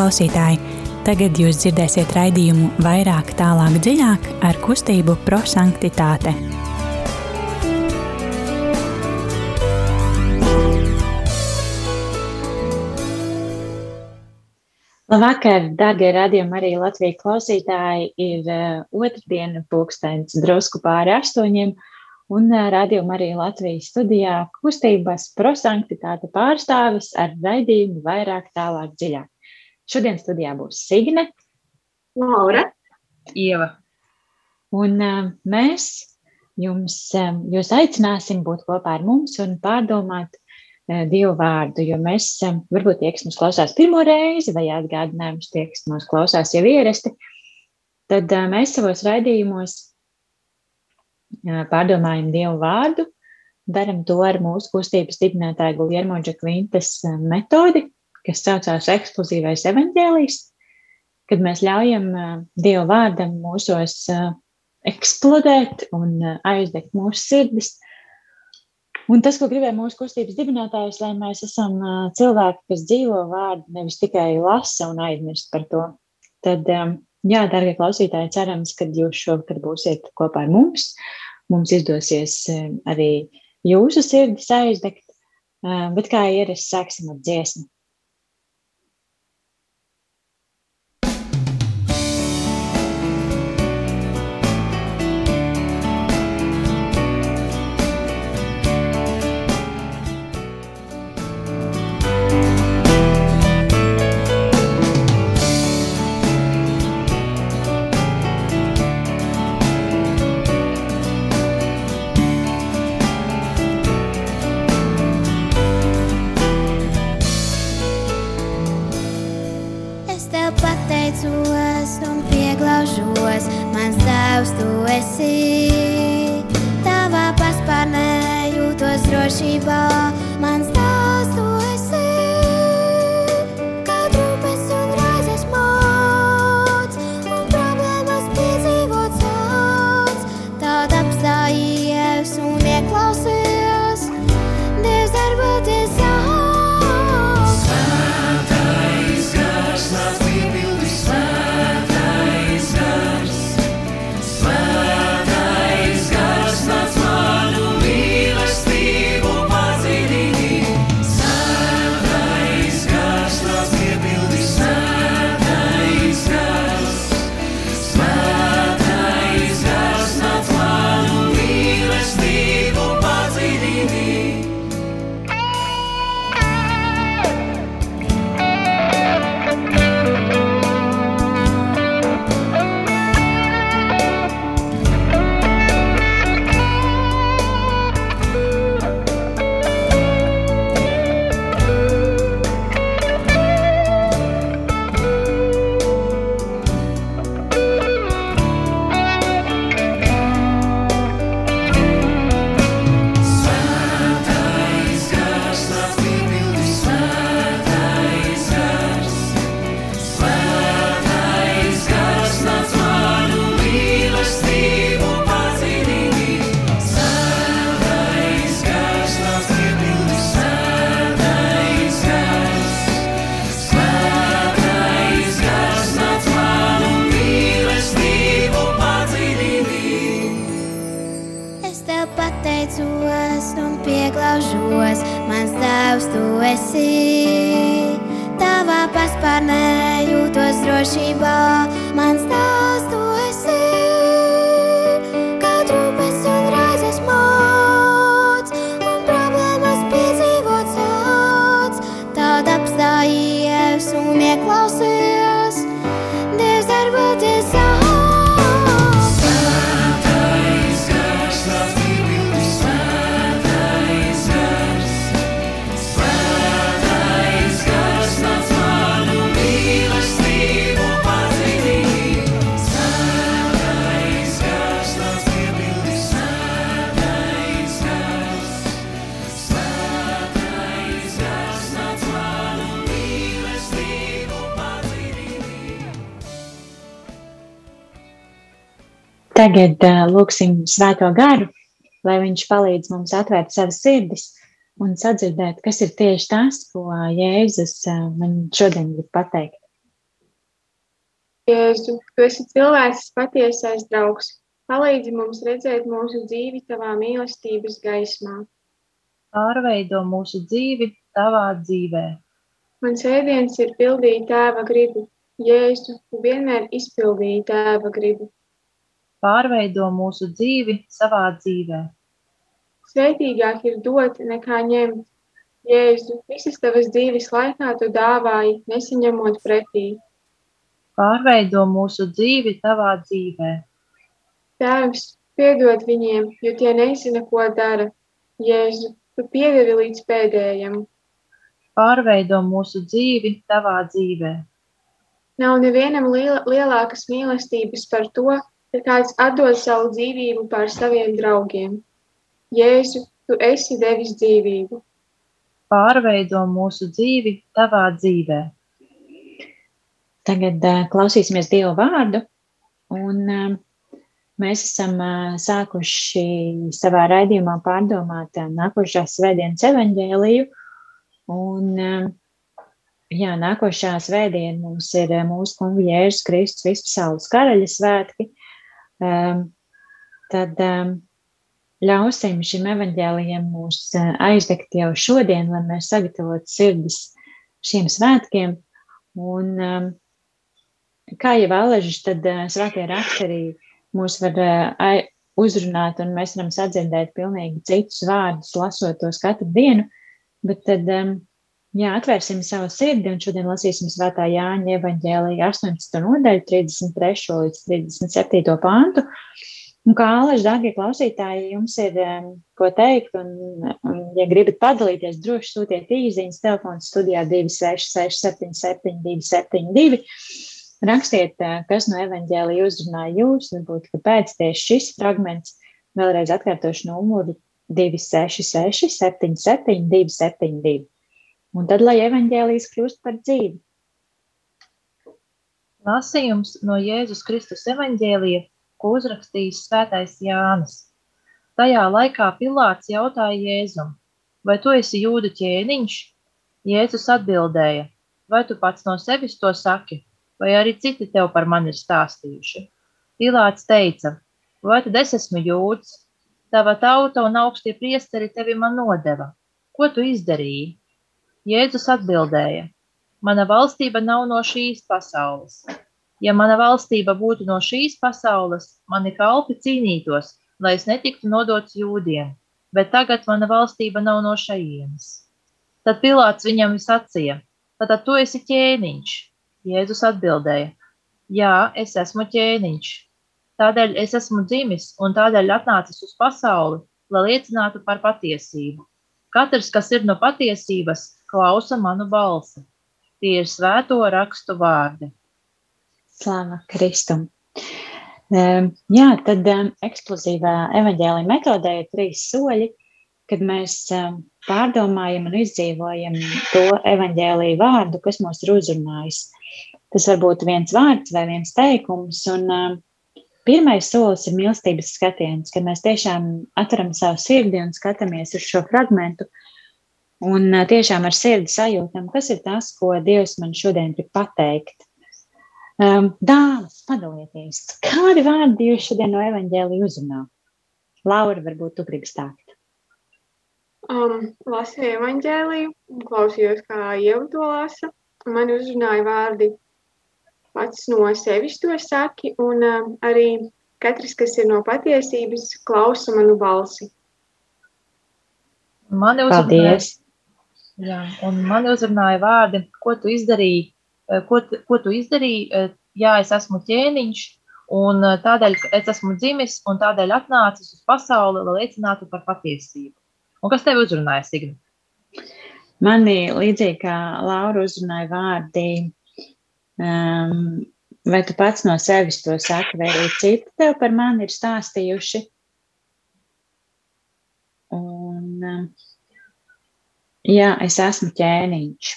klausītāji! Tagad jūs dzirdēsiet raidījumu vairāk, tālāk, dziļāk ar kustību prosanktitāte. Labvakar, darbie radījumi, arī Latvijas klausītāji. Ir uh, otrdiena, pulkstenis drusku pāri astoņiem, un radījuma arī Latvijas studijā kustības prosanktitāte pārstāvis ar raidījumu vairāk, tālāk, dziļāk. Šodien studijā būs Signe, Laura, Ieva. Un mēs jums, jūs aicināsim būt kopā ar mums un pārdomāt Dievu vārdu, jo mēs varbūt tie, kas mūs klausās pirmo reizi vai atgādinājums tie, kas mūs klausās jau ierasti, tad mēs savos raidījumos pārdomājam Dievu vārdu, daram to ar mūsu kustības dibinātāju Guljermo Džakvintas metodi, kas saucās eksplozīvais evaņģēlijs, kad mēs ļaujam Dievu vārdam mūsos eksplodēt un aizdegt mūsu sirdis. Un tas, ko gribēja mūsu kustības dibinātājs, lai mēs esam cilvēki, kas dzīvo vārdu, nevis tikai lasa un aizmirst par to. Tad, jā, darbie klausītāji, cerams, ka jūs šovakar būsiet kopā ar mums mums izdosies arī jūsu sirdis aizdegt, bet kā ierasts, sāksim ar dziesmu. Pieglaužos, mans tēvs tu esi. Tavā paspārnē jūtos drošībā, Tagad uh, lūksim Svēto garu, lai viņš palīdz mums atvērt savas sirdis un sadzirdēt, kas ir tieši tas, ko Jēzus uh, man šodien grib pateikt. Jēzu, tu esi cilvēks patiesais draugs. Palīdzi mums redzēt mūsu dzīvi tavā mīlestības gaismā. Pārveido mūsu dzīvi tavā dzīvē. Mans ēdiens ir pildīt tēva gribu. Jēzu, tu vienmēr izpildīji tēva gribu. Pārveido mūsu dzīvi savā dzīvē. Svētīgāk ir dot nekā ņemt. Jēzu, visas tavas dzīves laikā tu dāvāji, nesaņemot pretī. Pārveido mūsu dzīvi tavā dzīvē. Tēvs, piedod viņiem, jo tie nezina, ko dara. Jēzu, tu piedevi līdz pēdējam. Pārveido mūsu dzīvi tavā dzīvē. Nav nevienam lielākas mīlestības par to, ka kāds atdod savu dzīvību par saviem draugiem. Jēzu, tu esi devis dzīvību. Pārveido mūsu dzīvi tavā dzīvē. Tagad uh, klausīsimies Dievu vārdu. Un, uh, mēs esam uh, sākuši savā raidījumā pārdomāt nākošās svētdienas evaņģēliju. Un, jā, nākošā svētdiena mums ir mūsu kunga Jēzus Kristus vispasaules karaļa svētki. Um, tad um, ļausim šim evaņģēlijam mūs uh, aizdegt jau šodien, lai mēs sagatavotu sirdis šiem svētkiem. Un, um, kā jau Aležs, tad uh, svētie raksti arī mūs var uh, uzrunāt, un mēs varam sadzirdēt pilnīgi citus vārdus, lasot tos katru dienu. Bet tad, um, jā, atvērsim savu sirdi, un šodien lasīsim svētā Jāņa evaņģēlija 18. nodaļu, 33. līdz 37. pāntu. Un kā Alež, dārgie klausītāji, jums ir um, ko teikt, un, un, ja gribat padalīties, droši sūtiet īsiņas telefons studijā 266 77 272. Rakstiet, kas no evaņģēlija uzrunāja jūs, varbūt, kāpēc tieši šis fragments. Vēlreiz atkārtošu numuru 266 77 272. Un tad, lai evaņģēlijas kļūst par dzīvi. Lasījums no Jēzus Kristus evaņģēlija, ko uzrakstījis svētais Jānis. Tajā laikā Pilārs jautāja Jēzum, vai tu esi jūdu ķēniņš? Jēzus atbildēja, vai tu pats no sevis to saki, vai arī citi tev par mani ir stāstījuši? Pilārs teica, vai tad es esmu jūds? Tava tauta un augstie priesteri tevi man nodeva. Ko tu izdarīji? Jēzus atbildēja, mana valstība nav no šīs pasaules. Ja mana valstība būtu no šīs pasaules, mani kalpi cīnītos, lai es netiktu nodots jūdiem, bet tagad mana valstība nav no šejienes. Tad Pilārs viņam sacīja, tad tu esi ķēniņš. Jēzus atbildēja, jā, es esmu ķēniņš. Tādēļ es esmu dzimis un tādēļ atnācis uz pasauli, lai liecinātu par patiesību. Katrs, kas ir no patiesības, klausa manu balsi. Tie ir svēto rakstu vārdi. Slāva Kristum. Um, jā, tad eksplozīvā evaņģēlija metodē ir trīs soļi, kad mēs pārdomājam un izdzīvojam to evaņģēlīju vārdu, kas mūs ir uzrunājis. Tas var būt viens vārds vai viens teikums, un pirmais solis ir mīlestības skatiens, kad mēs tiešām atveram savu sirdi un skatāmies uz šo fragmentu, un tiešām ar sirdi sajūtam, kas ir tas, ko Dievs man šodien grib pateikt. Um, dāmas, padalieties, kādi vārdi jūs šodien no evaņģēlija uzrunā? Laura, varbūt tu gribi stākt. Um, lasīju evaņģēliju, klausījos, kā Ieva to lasa. Man uzrunāja vārdi pats no sevis to saki, un um, arī katrs, kas ir no patiesības, klausa manu balsi. Mani uzrunāja, Paldies! Jā, un mani uzrunāja vārdi, ko tu izdarīji, eh, ko, tu- ko tu izdarīji, eh, jā, es esmu ķēniņš, un eh, tādēļ es esmu dzimis, un tādēļ atnācis uz pasauli, lai liecinātu par patiesību. Un kas tevi uzrunāja, Signa? Mani līdzīgi kā Laura uzrunāja vārdi, um, vai tu pats no sevis to saki, vai arī citi tev par mani ir stāstījuši. Un, um, jā, es esmu ķēniņš.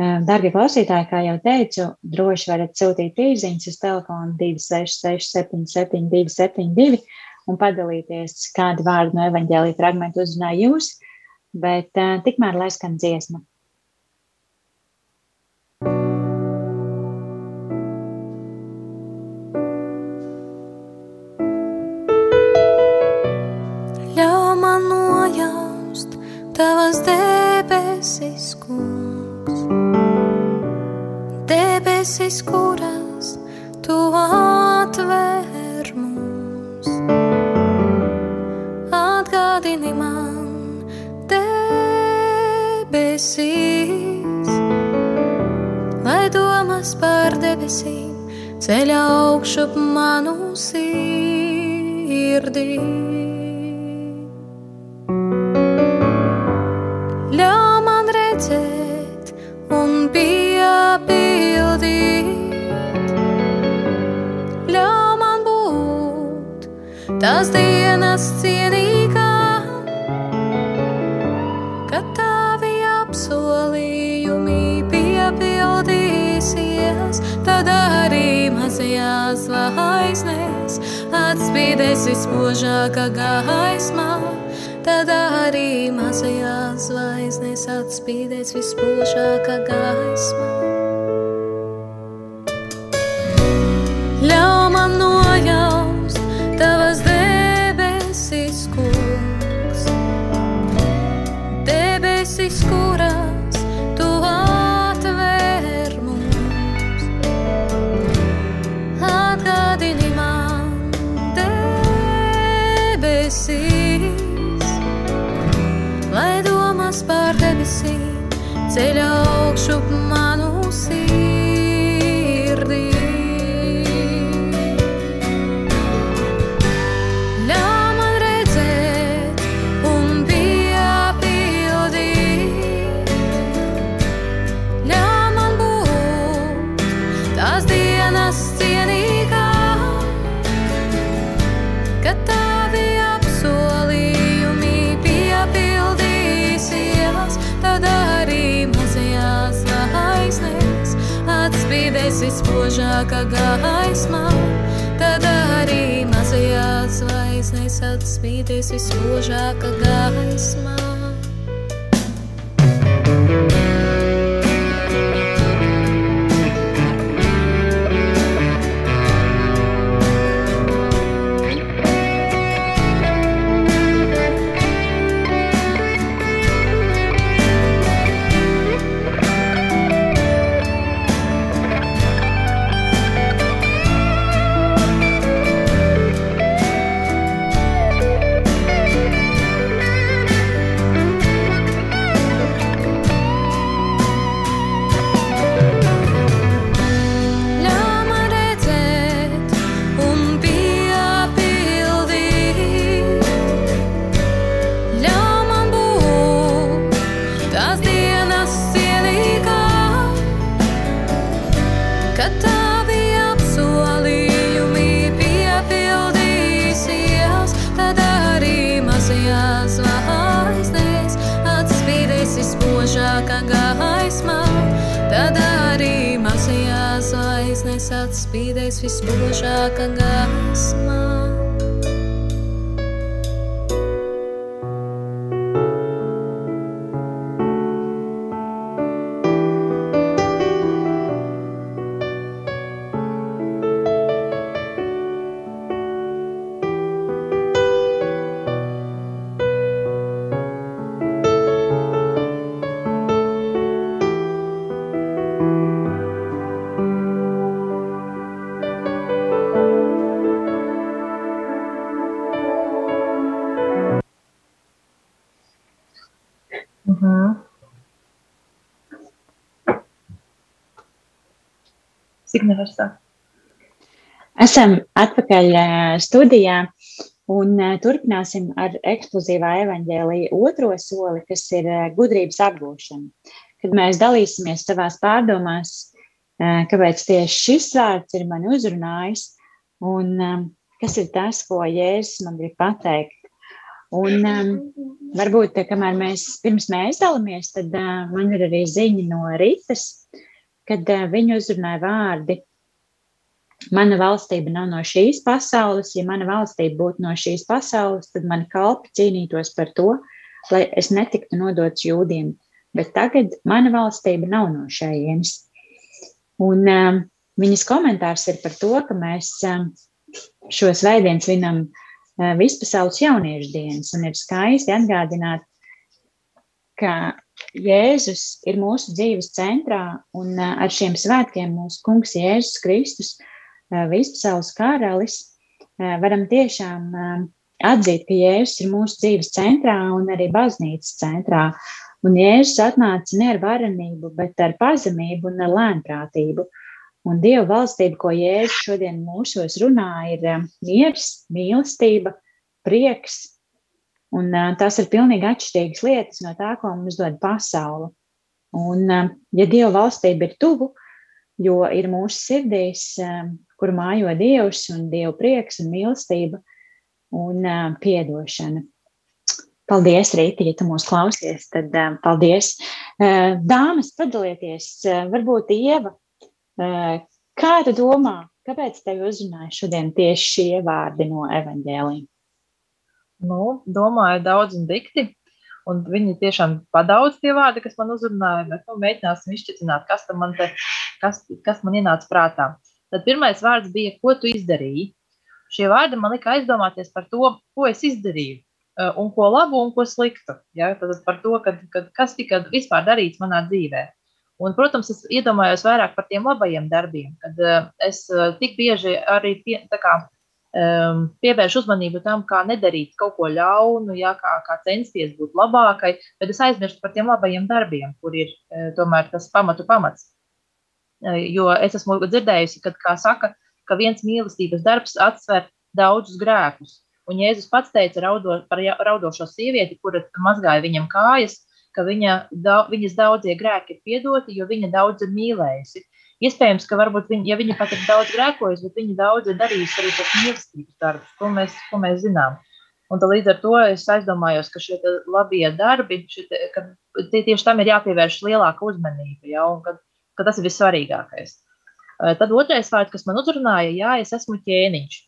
Darbie klausītāji, kā jau teicu, droši varat sūtīt īsiņas uz telefonu 266, 77, 272 un padalīties, kādu vārdu no evaņģēlīja fragmentu uzrunāja jūs. Bet tikmēr lai skan dziesma. tavas debesis, kungs, debesis, kuras tu atver mums. Atgādini man, debesīs, lai domas par debesīm ceļā augšup manu sirdīm. Vispožākā gaismā. Tad arī mazajās zvaigznēs atspīdēs vispožākā gaismā. Vispožākā gaismā. Tad arī mazajās zvaigznēs atspīdēs vispožākā gaismā. Zvaigznēs atspīdēs vispožākā gaismā. Signe var sākt. Esam atpakaļ studijā un turpināsim ar eksplozīvā evaņģēlīja otro soli, kas ir gudrības apgūšana. Kad mēs dalīsimies savās pārdomās, kāpēc tieši šis vārds ir mani uzrunājis un kas ir tas, ko Jēzus man grib pateikt. Un um, varbūt, kamēr mēs pirms mēs dalāmies, tad uh, man ir arī ziņa no Rītas, kad uh, viņa uzrunāja vārdi Mana valstība nav no šīs pasaules. Ja mana valstība būtu no šīs pasaules, tad mani kalpi cīnītos par to, lai es netiktu nodots jūdiem. Bet tagad mana valstība nav no šejienes. Un um, viņas komentārs ir par to, ka mēs um, šo svētdienu svinam uh, vispasaules jauniešu dienas. Un ir skaisti atgādināt, ka Jēzus ir mūsu dzīves centrā, un ar šiem svētkiem mūsu kungs Jēzus Kristus, vispasaules karalis, varam tiešām atzīt, ka Jēzus ir mūsu dzīves centrā un arī baznīcas centrā. Un Jēzus atnāca ne ar varenību, bet ar pazemību un ar lēnprātību. Un Dieva valstība, ko Jēzus šodien mūsos runā, ir miers, mīlestība, prieks, Un, tās ir pilnīgi atšķirīgas lietas no tā, ko mums dod pasaule. Un, ja Dieva valstība ir tuvu, jo ir mūsu sirdīs, kur mājo Dievs un Dieva prieks un mīlestība un piedošana. Paldies, Rīta, ja tu mūs klausies, tad paldies. Dāmas, padalieties, varbūt Ieva, kā tu domā, kāpēc tev uzrunāja šodien tieši šie vārdi no evaņģēlījuma? Nu, domāju, daudz un dikti. Un viņi tiešām padaudz tie vārdi, kas man uzrunāja, bet nu, mēģināsim izšķirt, kas, man te, kas, kas man ienāca prātā. Tad pirmais vārds bija, ko tu izdarīji. Šie vārdi man lika aizdomāties par to, ko es izdarīju, eh, un ko labu un ko sliktu. Ja? Tad par to, kad, kad, kas tika vispār darīts manā dzīvē. Un, protams, es iedomājos vairāk par tiem labajiem darbiem, kad uh, es uh, tik bieži arī pie, kā, um, pievērš uzmanību tam, kā nedarīt kaut ko ļaunu, ja, kā, kā censties būt labākai, bet es aizmirstu par tiem labajiem darbiem, kur ir uh, tomēr tas pamatu pamats. Uh, jo es esmu dzirdējusi, kad, kā saka, ka viens mīlestības darbs atsver daudzus grēkus. Un Jēzus pats teica raudo, par raudošo sievieti, kura mazgāja viņam kājas, ka viņa, da, viņas daudzie grēki ir piedoti, jo viņa daudz ir mīlējusi. Iespējams, ka varbūt viņi, ja viņi pat ir daudz grēkojuši, bet viņi daudz ir darījuši arī tos mīlestības darbus, ko mēs, ko mēs zinām. Un līdz ar to es aizdomājos, ka šie labie darbi, šitie, ka tie tieši tam ir jāpievērš lielāka uzmanība, ja, un ka, ka tas ir vissvarīgākais. Tad otrais vārds, kas man uzrunāja, jā, es esmu ķēniņš.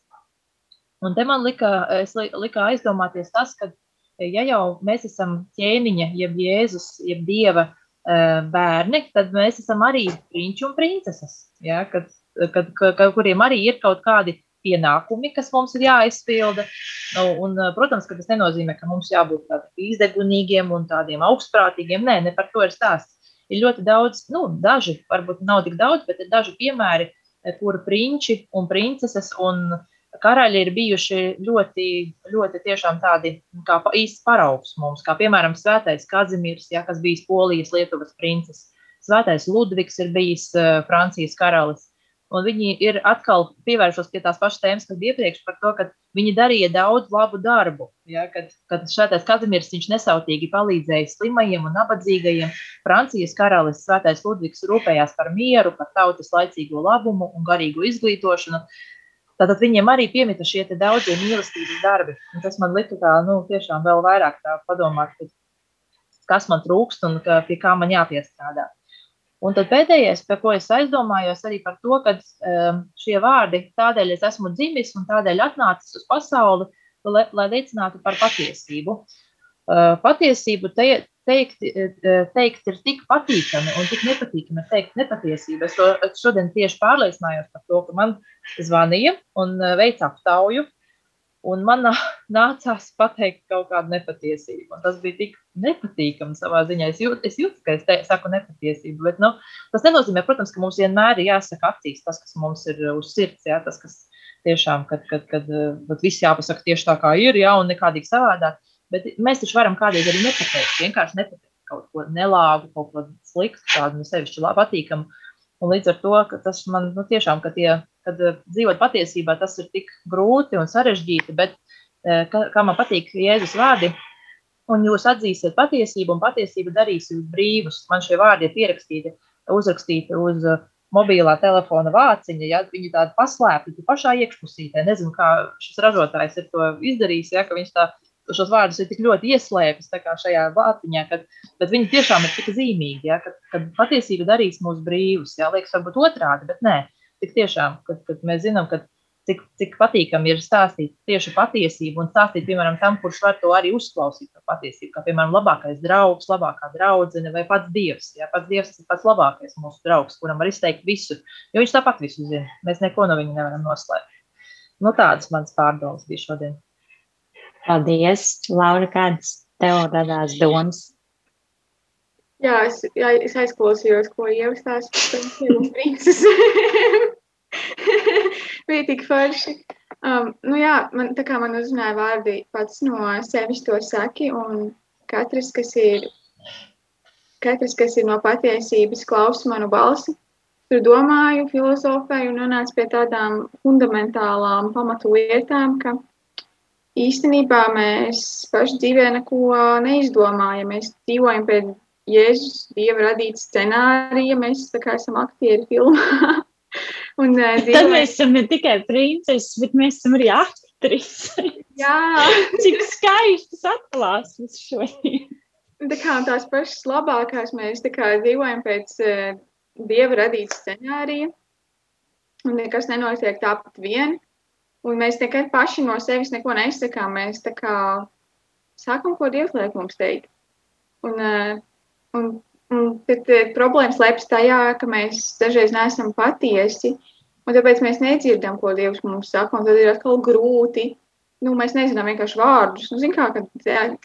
Un te man lika, lika aizdomāties tas, ka, ja jau mēs esam ķēniņa, jeb Jēzus, jeb Dieva bērni, tad mēs esam arī prinči un princeses, ja, kad, kad, kad, kuriem arī ir kaut kādi pienākumi, kas mums ir jāizpilda. Nu, un, protams, ka tas nenozīmē, ka mums jābūt tādiem izdegunīgiem un tādiem augstprātīgiem. Nē, ne par to ir stāsts. Ir ļoti daudz, nu, daži, varbūt nav tik daudz, bet ir daži piemēri, kuru prinči un princeses un karaļi ir bijuši ļoti, ļoti tiešām tādi kā īsts paraugs mums, kā piemēram Svētais Kazimirs, ja, kas bijis Polijas Lietuvas princis. Svētais Ludvigs ir bijis uh, Francijas karalis. Un viņi ir atkal pievēršos pie tās pašas tēmas, kas bija iepriekš par to, ka viņi darīja daudz labu darbu. Ja, kad, kad šāds Kazimirs nesautīgi palīdzēja slimajiem un nabadzīgajiem, Francijas karalis Svētais Ludvigs rūpējās par mieru, par tautas laicīgo labumu un garīgu izglītošanu. Tātad viņiem arī piemita šie daudzie mīlestības darbi. Tas man lika tā, nu, tiešām vēl vairāk padomāt, kas man trūkst un ka, pie kā man jāpiestrādā. Un tad pēdējais, par ko es aizdomājos, arī par to, ka um, šie vārdi, tādēļ es esmu dzimis un tādēļ atnācis uz pasauli, lai, lai liecinātu par patiesību. Uh, patiesību te, teikt, eh, teikt ir tik patīkami un tik nepatīkami teikt nepatiesību. Es, to, šodien tieši pārliecinājos par to, ka man zvanīja un eh, veica aptauju, un man nācās pateikt kaut kādu nepatiesību. Un tas bija tik nepatīkami savā ziņā. Es jūtu, es jūtu ka es te, saku nepatiesību, bet nu, tas nenozīmē, protams, ka mums vienmēr ir jāsaka acīs tas, kas mums ir uz sirds, jā, tas, kas tiešām, kad, kad, kad, viss jāpasaka tieši tā, kā ir, jā, un nekādīgi savādāk. Bet mēs taču varam kādreiz arī nepateikt, vienkārši nepateikt kaut ko nelāgu, kaut ko sliktu, tādu no sevišķi patīkamu. Un līdz ar to, tas man nu, tiešām, ka tie, kad eh, dzīvot patiesībā, tas ir tik grūti un sarežģīti, bet eh, kā, kā man patīk Jēzus vārdi, un jūs atzīsiet patiesību, un patiesība darīs jūs brīvus. Man šie vārdi ir pierakstīti, uzrakstīti uz eh, mobilā telefona vāciņa, ja viņi tādi paslēpti pašā iekšpusītē. Nezinu, kā šis ražotājs ir to izdarījis, ja, viņš tā šos vārdus ir tik ļoti ieslēpis šajā vārtiņā, kad, kad viņi tiešām ir tik zīmīgi, ja, kad, kad patiesība darīs mūs brīvus. Jā, liekas, varbūt otrādi, bet nē, tik tiešām, kad, kad mēs zinām, ka cik, cik patīkami ir stāstīt tieši patiesību un stāstīt, piemēram, tam, kurš var to arī uzklausīt, to patiesību, kā, piemēram, labākais draugs, labākā draudzene vai pats dievs. Jā, pats dievs ir pats labākais mūsu draugs, kuram var izteikt visu, jo viņš tāpat visu zina. Mēs neko no viņa nevaram noslēpt. Nu, tādas manas pārdomas bija šodien. Paldies, Laura, kādas tev radās domas? Jā, es, jā, es aizklausījos, ko ievastās par princesēm un princesēm. Bija tik forši. Um, nu jā, man, tā kā man uzrunāja vārdi pats no sevis to saki, un katrs, kas ir, katrs, kas ir no patiesības, klausa manu balsi, tur domāju, filozofēju un nonācu pie tādām fundamentālām pamatu lietām, ka īstenībā mēs paši dzīvē neko neizdomājam. Mēs dzīvojam pēc Jēzus Dieva radīta scenārija, mēs kā esam aktieri filmā. Un, uh, Tad dzīvojam- mēs esam ne tikai princeses, bet mēs esam arī aktrises. Jā, Cik skaistas atklāsmes šodien. tā kā tās pašas labākās mēs kā dzīvojam pēc uh, Dieva radīta scenārija. Un nekas nenotiek tāpat vien. Un mēs nekad paši no sevis neko nesakām. Mēs tā kā sākam, ko Dievs liek mums teikt. Un, uh, un, un tad uh, problēmas slēpjas tajā, ka mēs dažreiz neesam patiesi. Un tāpēc mēs nedzirdam, ko Dievs mums saka. Un tad ir atkal grūti. Nu, mēs nezinām vienkārši vārdus. Nu, zin kā, kad,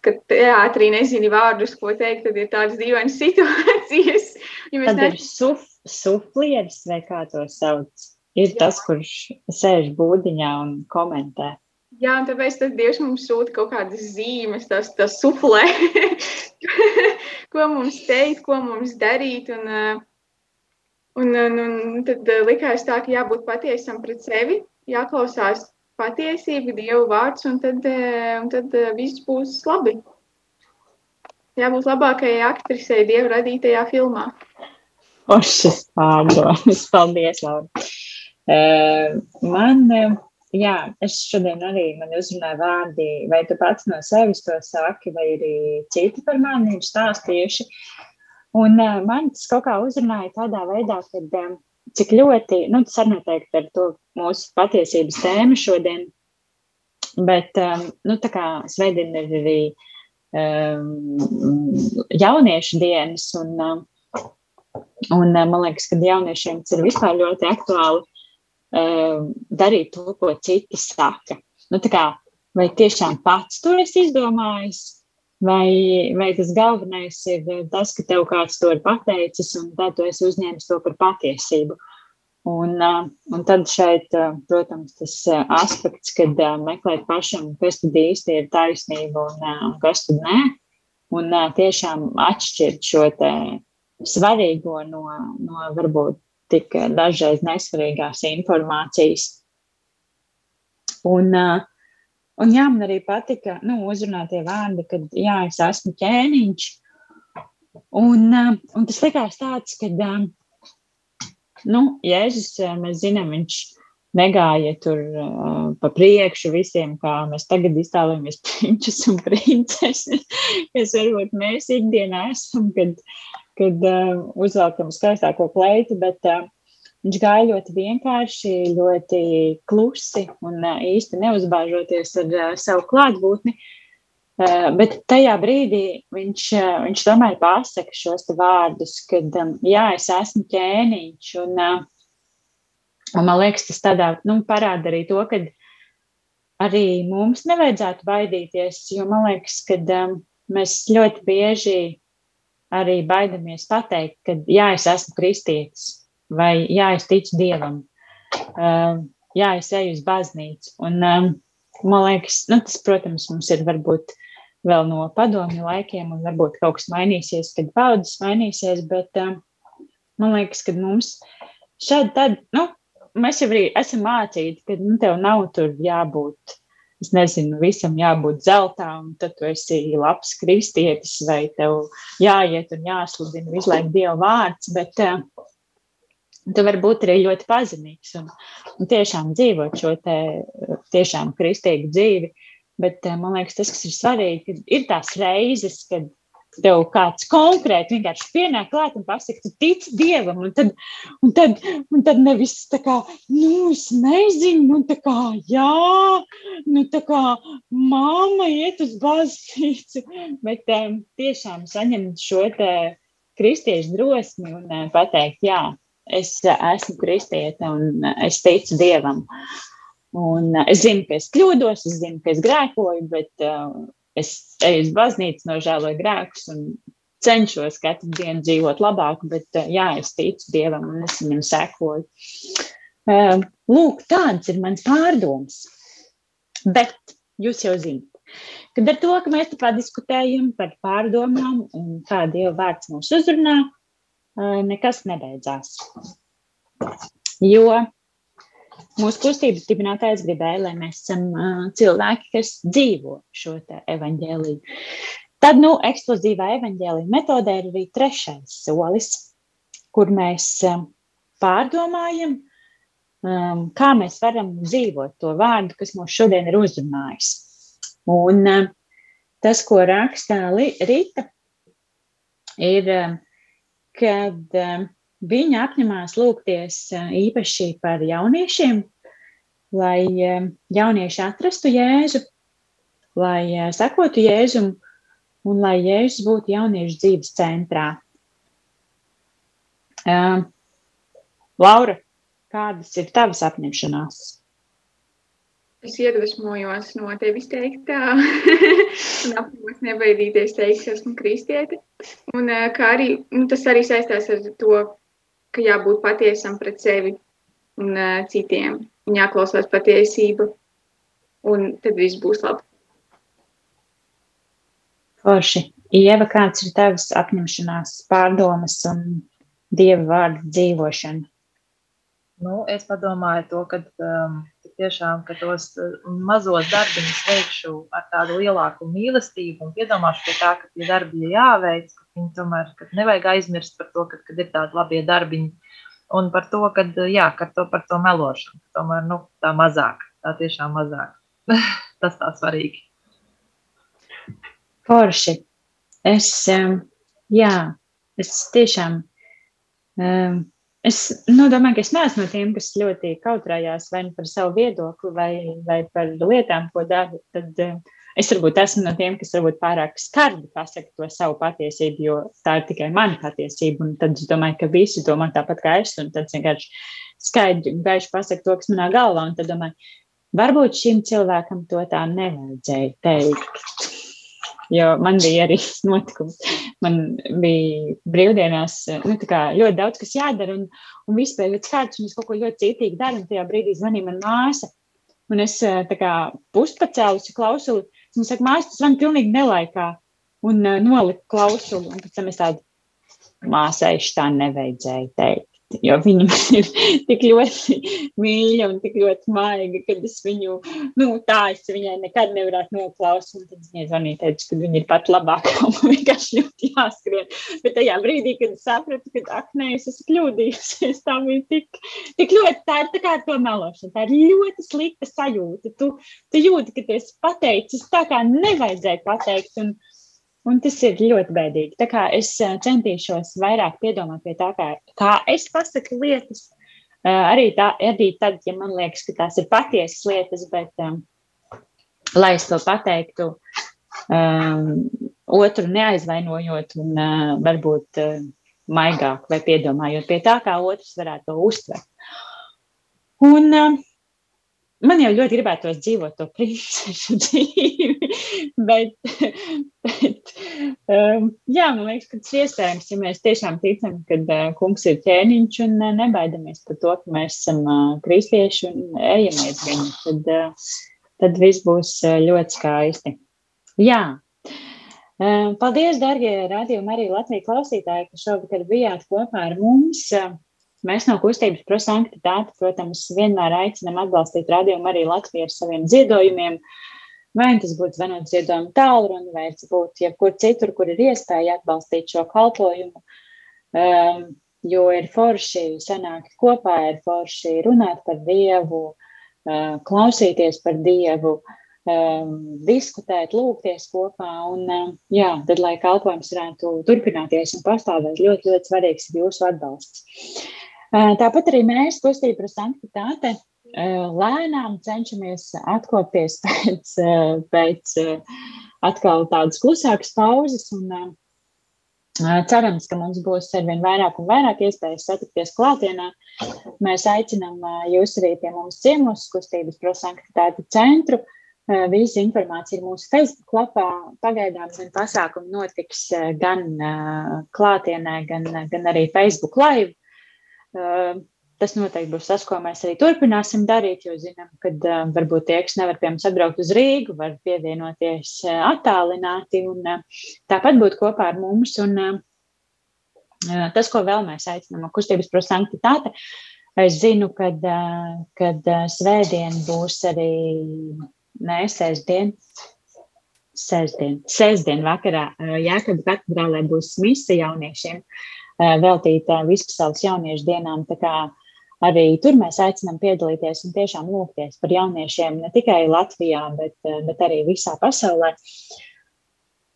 kad teātrī nezini vārdus, ko teikt, tad ir tādas dīvainas situācijas. Ja Tad ir suf, suflieris, vai kā to sauc. Ir tas, kurš sēž būdiņā un komentē. Jā, un tāpēc tas Dievs mums sūta kaut kādas zīmes, tas, tas suflē, ko mums teikt, ko mums darīt. Un, eh, un, un, un tad eh, likās tā, ka jābūt patiesam pret sevi, jāklausās patiesība, Dieva vārds, un tad, eh, un tad viss būs labi. Jābūt labākajai aktrisei Dieva radītajā filmā. Ošas pārdomas. Paldies, Laura. Uh, man, uh, jā, es šodien arī man uzrunāju vārdi, vai tu pats no sevis to saki, vai arī citi par mani ir stāstījuši. Un uh, man tas kaut kā uzrunāja tādā veidā, ka um, cik ļoti, nu tas arī noteikti ar to mūsu patiesības tēmu šodien, bet, nu tā kā svētdien ir arī jauniešu dienas un Un eh, man liekas, ka jauniešiem tas ir vispār ļoti aktuāli darīt to, ko citi saka. Nu, kā, vai tiešām pats to esi izdomājis, vai, vai tas galvenais ir tas, ka tev kāds to ir pateicis, un tad tu esi uzņēmis to par patiesību. Un, uh, un tad šeit, uh, protams, tas aspekts, kad meklēt pašam, kas tad īsti ir taisnība un, un kas tad nē, un tiešām atšķirt šo te svarīgo no, no varbūt tik dažreiz nesvarīgās informācijas. Un, uh, un jā, man arī patika nu, uzrunātie vārdi, kad jā, es esmu ķēniņš. Un, uh, un tas likās tāds, ka nu, Jēzus, mēs zinām, viņš negāja tur uh, pa priekšu visiem, kā mēs tagad iztēlojamies prinčus un princeses, kas varbūt mēs ikdienā esam, kad, kad uh, uzvelkam skaistāko kleitu, bet uh, viņš gāja ļoti vienkārši, ļoti klusi un uh, īsti neuzbāžoties ar uh, savu klātbūtni. Uh, bet tajā brīdī viņš, uh, viņš tomēr pasaka šos vārdus, kad um, jā, es esmu ķēniņš un, uh, un man liekas, tas tādā, nu, parāda arī to, ka arī mums nevajadzētu baidīties, jo man liekas, ka um, mēs ļoti bieži arī baidamies pateikt, ka jā, es esmu kristietis, vai jā, es ticu Dievam, uh, jā, es eju uz baznīcu. Un, um, man liekas, nu, tas, protams, mums ir varbūt vēl no padomju laikiem, un varbūt kaut kas mainīsies, kad paudzes mainīsies, bet um, man liekas, ka mums šādi tad, nu, mēs jau arī esam mācīti, ka nu, tev nav tur jābūt es nezinu, visam jābūt zeltā, un tad tu esi labs kristietis, vai tev jāiet un jāsludina visu laiku Dieva vārds, bet uh, tu vari būt arī ļoti pazemīgs un, un tiešām dzīvot šo te tiešām kristīgu dzīvi. Bet uh, man liekas, tas, kas ir svarīgi, ir tās reizes, kad tev kāds konkrēti vienkārši pienāk klāt un pasaka, tu tici Dievam, un tad, un tad, un tad nevis tā kā, nu, es nezinu, nu, tā kā, jā, nu, tā kā mamma iet uz baznīcu, bet um, tiešām saņemt šo te kristiešu drosmi un uh, pateikt, jā, es uh, esmu kristiete un uh, es ticu Dievam. Un uh, es zinu, ka es kļūdos, es zinu, ka es grēkoju, bet uh, es eju uz baznīcu, nožēloju grēkus un cenšos katru dienu dzīvot labāk, bet uh, jā, es ticu Dievam un es viņam sekoju. Uh, lūk, tāds ir mans pārdoms. Bet jūs jau zināt, kad ar to, ka mēs te padiskutējam par pārdomām un kā Dieva vārds mūs uzrunā, uh, nekas nebeidzās. Jo mūsu kustības dibinātājs gribēja, lai mēs esam cilvēki, kas dzīvo šo evaņģēliju. Tad, nu, eksplozīvā evaņģēlija metodē ir arī trešais solis, kur mēs pārdomājam, kā mēs varam dzīvot to vārdu, kas mūs šodien ir uzrunājis. Un tas, ko rakstā Rita, ir, kad viņa apņemās lūgties uh, īpaši par jauniešiem, lai um, jaunieši atrastu Jēzu, lai uh, sekotu Jēzum un lai Jēzus būtu jauniešu dzīves centrā. Uh, Laura, kādas ir tavas apņemšanās? Es iedvesmojos no tevis teiktā, un apņemos nebaidīties teikt, ka esmu kristieti. Un kā arī, nu, tas arī saistās ar to, ka jābūt patiesam pret sevi un uh, citiem, un jāklausās patiesību, un tad viss būs labi. Forši. Ieva, kāds ir tavs apņemšanās, pārdomas un dieva vārdu dzīvošana? Nu, es padomāju to, ka um, tik tiešām ka tos uh, mazos darbiņus veikšu ar tādu lielāku mīlestību un piedomāšu pie tā, ka tie darbi ir jāveic, ka viņi tomēr, ka nevajag aizmirst par to, ka, kad ir tādi labie darbiņi un par to, ka, jā, ka to par to melošanu, tomēr, nu, tā mazāk, tā tiešām mazāk. Tas tā svarīgi. Forši. Es, um, jā, es tiešām, um, es nu, domāju, ka es neesmu no tiem, kas ļoti kautrējās vai nu par savu viedokli vai, vai par lietām, ko daru. Tad um, es varbūt esmu no tiem, kas varbūt pārāk skarbi pasaka to savu patiesību, jo tā ir tikai mana patiesība. Un tad es domāju, ka visi domā tāpat kā es, un tad vienkārši skaidri un gaiši pasaka to, kas manā galvā. Un tad domāju, varbūt šim cilvēkam to tā nevajadzēja teikt. Jo man bija arī notikums. Man bija brīvdienās nu, ļoti daudz, kas jādara, un, un viss bija skārts, un es kaut ko ļoti cītīgi daru. Un tajā brīdī zvanīja man māsa. Un es eh, tā kā puspacēlusi klausuli. Viņa saka, māsa, tas man pilnīgi nelaikā. Un uh, noliku klausuli. Un pēc tam es tādu māsai tā nevajadzēja teikt. Jo viņa man ir tik ļoti mīļa un tik ļoti maiga, ka es viņu, nu, tā es viņai nekad nevarētu noklausīt. Tad viņa zvanīja, teica, ka viņa ir pat labākā man vienkārši ļoti jāskrien. Bet tajā brīdī, kad es sapratu, ka, ak, nē, es esmu kļūdījusies, tā bija tik, tik ļoti, tā ir tā kā to melošanu. Tā ir ļoti slikta sajūta. Tu, tu jūti, ka tu esi pateicis tā, kā nevajadzēja pateikt. Un, Un tas ir ļoti bēdīgi. Tā kā es eh, centīšos vairāk piedomāt pie tā, kā, kā es pasaku lietas. Eh, Arī, tā, arī tad, ja man liekas, ka tās ir patiesas lietas, bet um, lai es to pateiktu um, otru neaizvainojot un uh, varbūt uh, maigāk vai piedomājot pie tā, kā otrs varētu to uztvert. Un uh, man jau ļoti gribētos dzīvot to princešu dzīvi, bet, bet um, jā, man liekas, ka tas iespējams, ja mēs tiešām ticam, ka uh, kungs ir ķēniņš un uh, nebaidamies par to, ka mēs esam uh, kristieši un ejam aiz viņu, tad, uh, tad viss būs uh, ļoti skaisti. Jā. Uh, Paldies, darbie radījumi, arī Latvijas klausītāji, ka šovakar bijāt kopā ar mums. Uh, Mēs no kustības prosanktitāte, protams, vienmēr aicinām atbalstīt radījumu arī Latviju ar saviem ziedojumiem. Vai nu tas būtu zvanot ziedojumu tālruni, vai tas būtu jebkur citur, kur ir iespēja atbalstīt šo kalpojumu. Um, jo ir forši sanākt kopā, ir forši runāt par Dievu, uh, klausīties par Dievu, um, diskutēt, lūgties kopā. Un, um, jā, tad, lai kalpojums varētu turpināties un pastāvēt, ļoti, ļoti svarīgs ir jūsu atbalsts. Tāpat arī mēs, kustība sanktitāte, lēnām cenšamies atkopties pēc, pēc atkal tādas klusākas pauzes. Un, Cerams, ka mums būs arvien vairāk un vairāk iespējas satikties klātienā. Mēs aicinām jūs arī pie mums ciemos kustības prosanktitāte centru. Visa informācija ir mūsu Facebook lapā. Pagaidām gan pasākumi notiks gan klātienē, gan, gan arī Facebook live. Eh, Tas noteikti būs tas, ko mēs arī turpināsim darīt, jo zinām, ka uh, varbūt tie, kas nevar pie mums atbraukt uz Rīgu, var pievienoties uh, attālināti un uh, tāpat būt kopā ar mums. Un, uh, tas, ko vēl mēs aicinām no kustības prosanktitāte, es zinu, kad, uh, kad uh, svētdien būs arī, nē, sēsdien, sēsdien, sēsdien vakarā Jākaba katedrālē būs mise jauniešiem. uh, veltīta Vispasaules jauniešu dienām. Arī tur mēs aicinām piedalīties un tiešām lūgties par jauniešiem ne tikai Latvijā, bet, eh, bet arī visā pasaulē.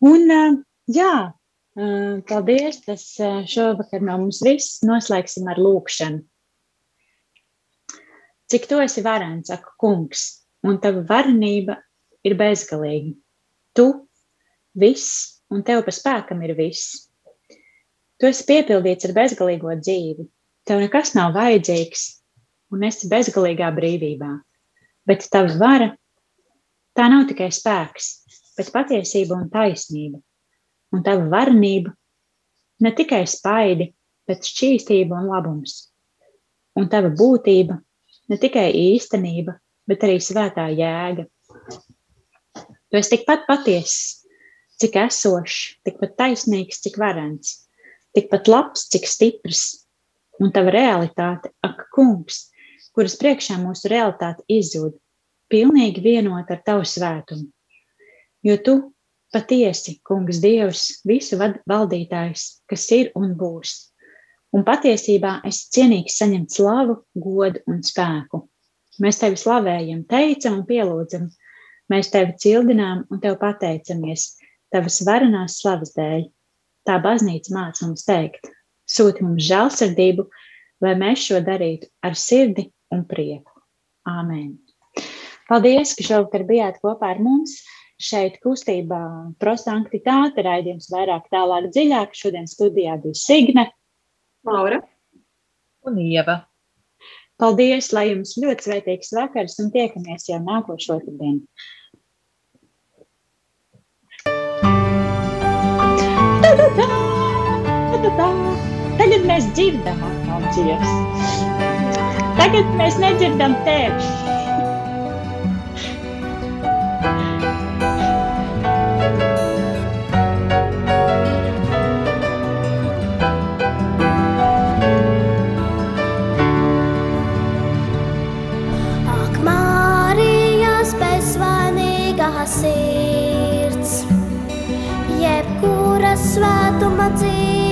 Un, eh, jā, eh, paldies. Tas šovakar no mums viss noslēgsim ar lūkšanu. Cik tu esi varens, saka kungs, un tava varenība ir bezgalīga. Tu viss, un tev pa spēkam ir viss. Tu esi piepildīts ar bezgalīgo dzīvi. Tev nekas nav vajadzīgs, un esi bezgalīgā brīvībā. Bet tava vara, tā nav tikai spēks, bet patiesība un taisnība. Un tava varenība ne tikai spaidi, bet šķīstība un labums. Un tava būtība ne tikai īstenība, bet arī svētā jēga. Tu esi tikpat patiess, cik esošs, tikpat taisnīgs, cik varens, tikpat labs, cik stiprs. Un tava realitāte, ak, kungs, kuras priekšā mūsu realitāte izzūd, pilnīgi vienot ar tavu svētumu. Jo tu patiesi, kungs, Dievs, visu valdītājs, kas ir un būs. Un patiesībā esi cienīgs saņemt slavu, godu un spēku. Mēs tevi slavējam, teicam un pielūdzam. Mēs tevi cildinām un tev pateicamies tavas varenās slavas dēļ. Tā baznīca māca mums teikt, sūti mums žēlsirdību, lai mēs šo darītu ar sirdi un prieku. Āmen. Paldies, ka šovakar bijāt kopā ar mums. Šeit kustībā prosanktitāte raidījums vairāk tālāk dziļāk. Šodien studijā bija Signe. Laura. Un Ieva. Paldies, lai jums ļoti svētīgs vakars un tiekamies jau nākošo dienu. Ta-da-da! Ta-da-da! Tagad mēs dzirdam atkal dziesmu. Tagad mēs nedzirdam tevi. Ak, Mārijas bezvainīgā sirds, svētuma dzīvais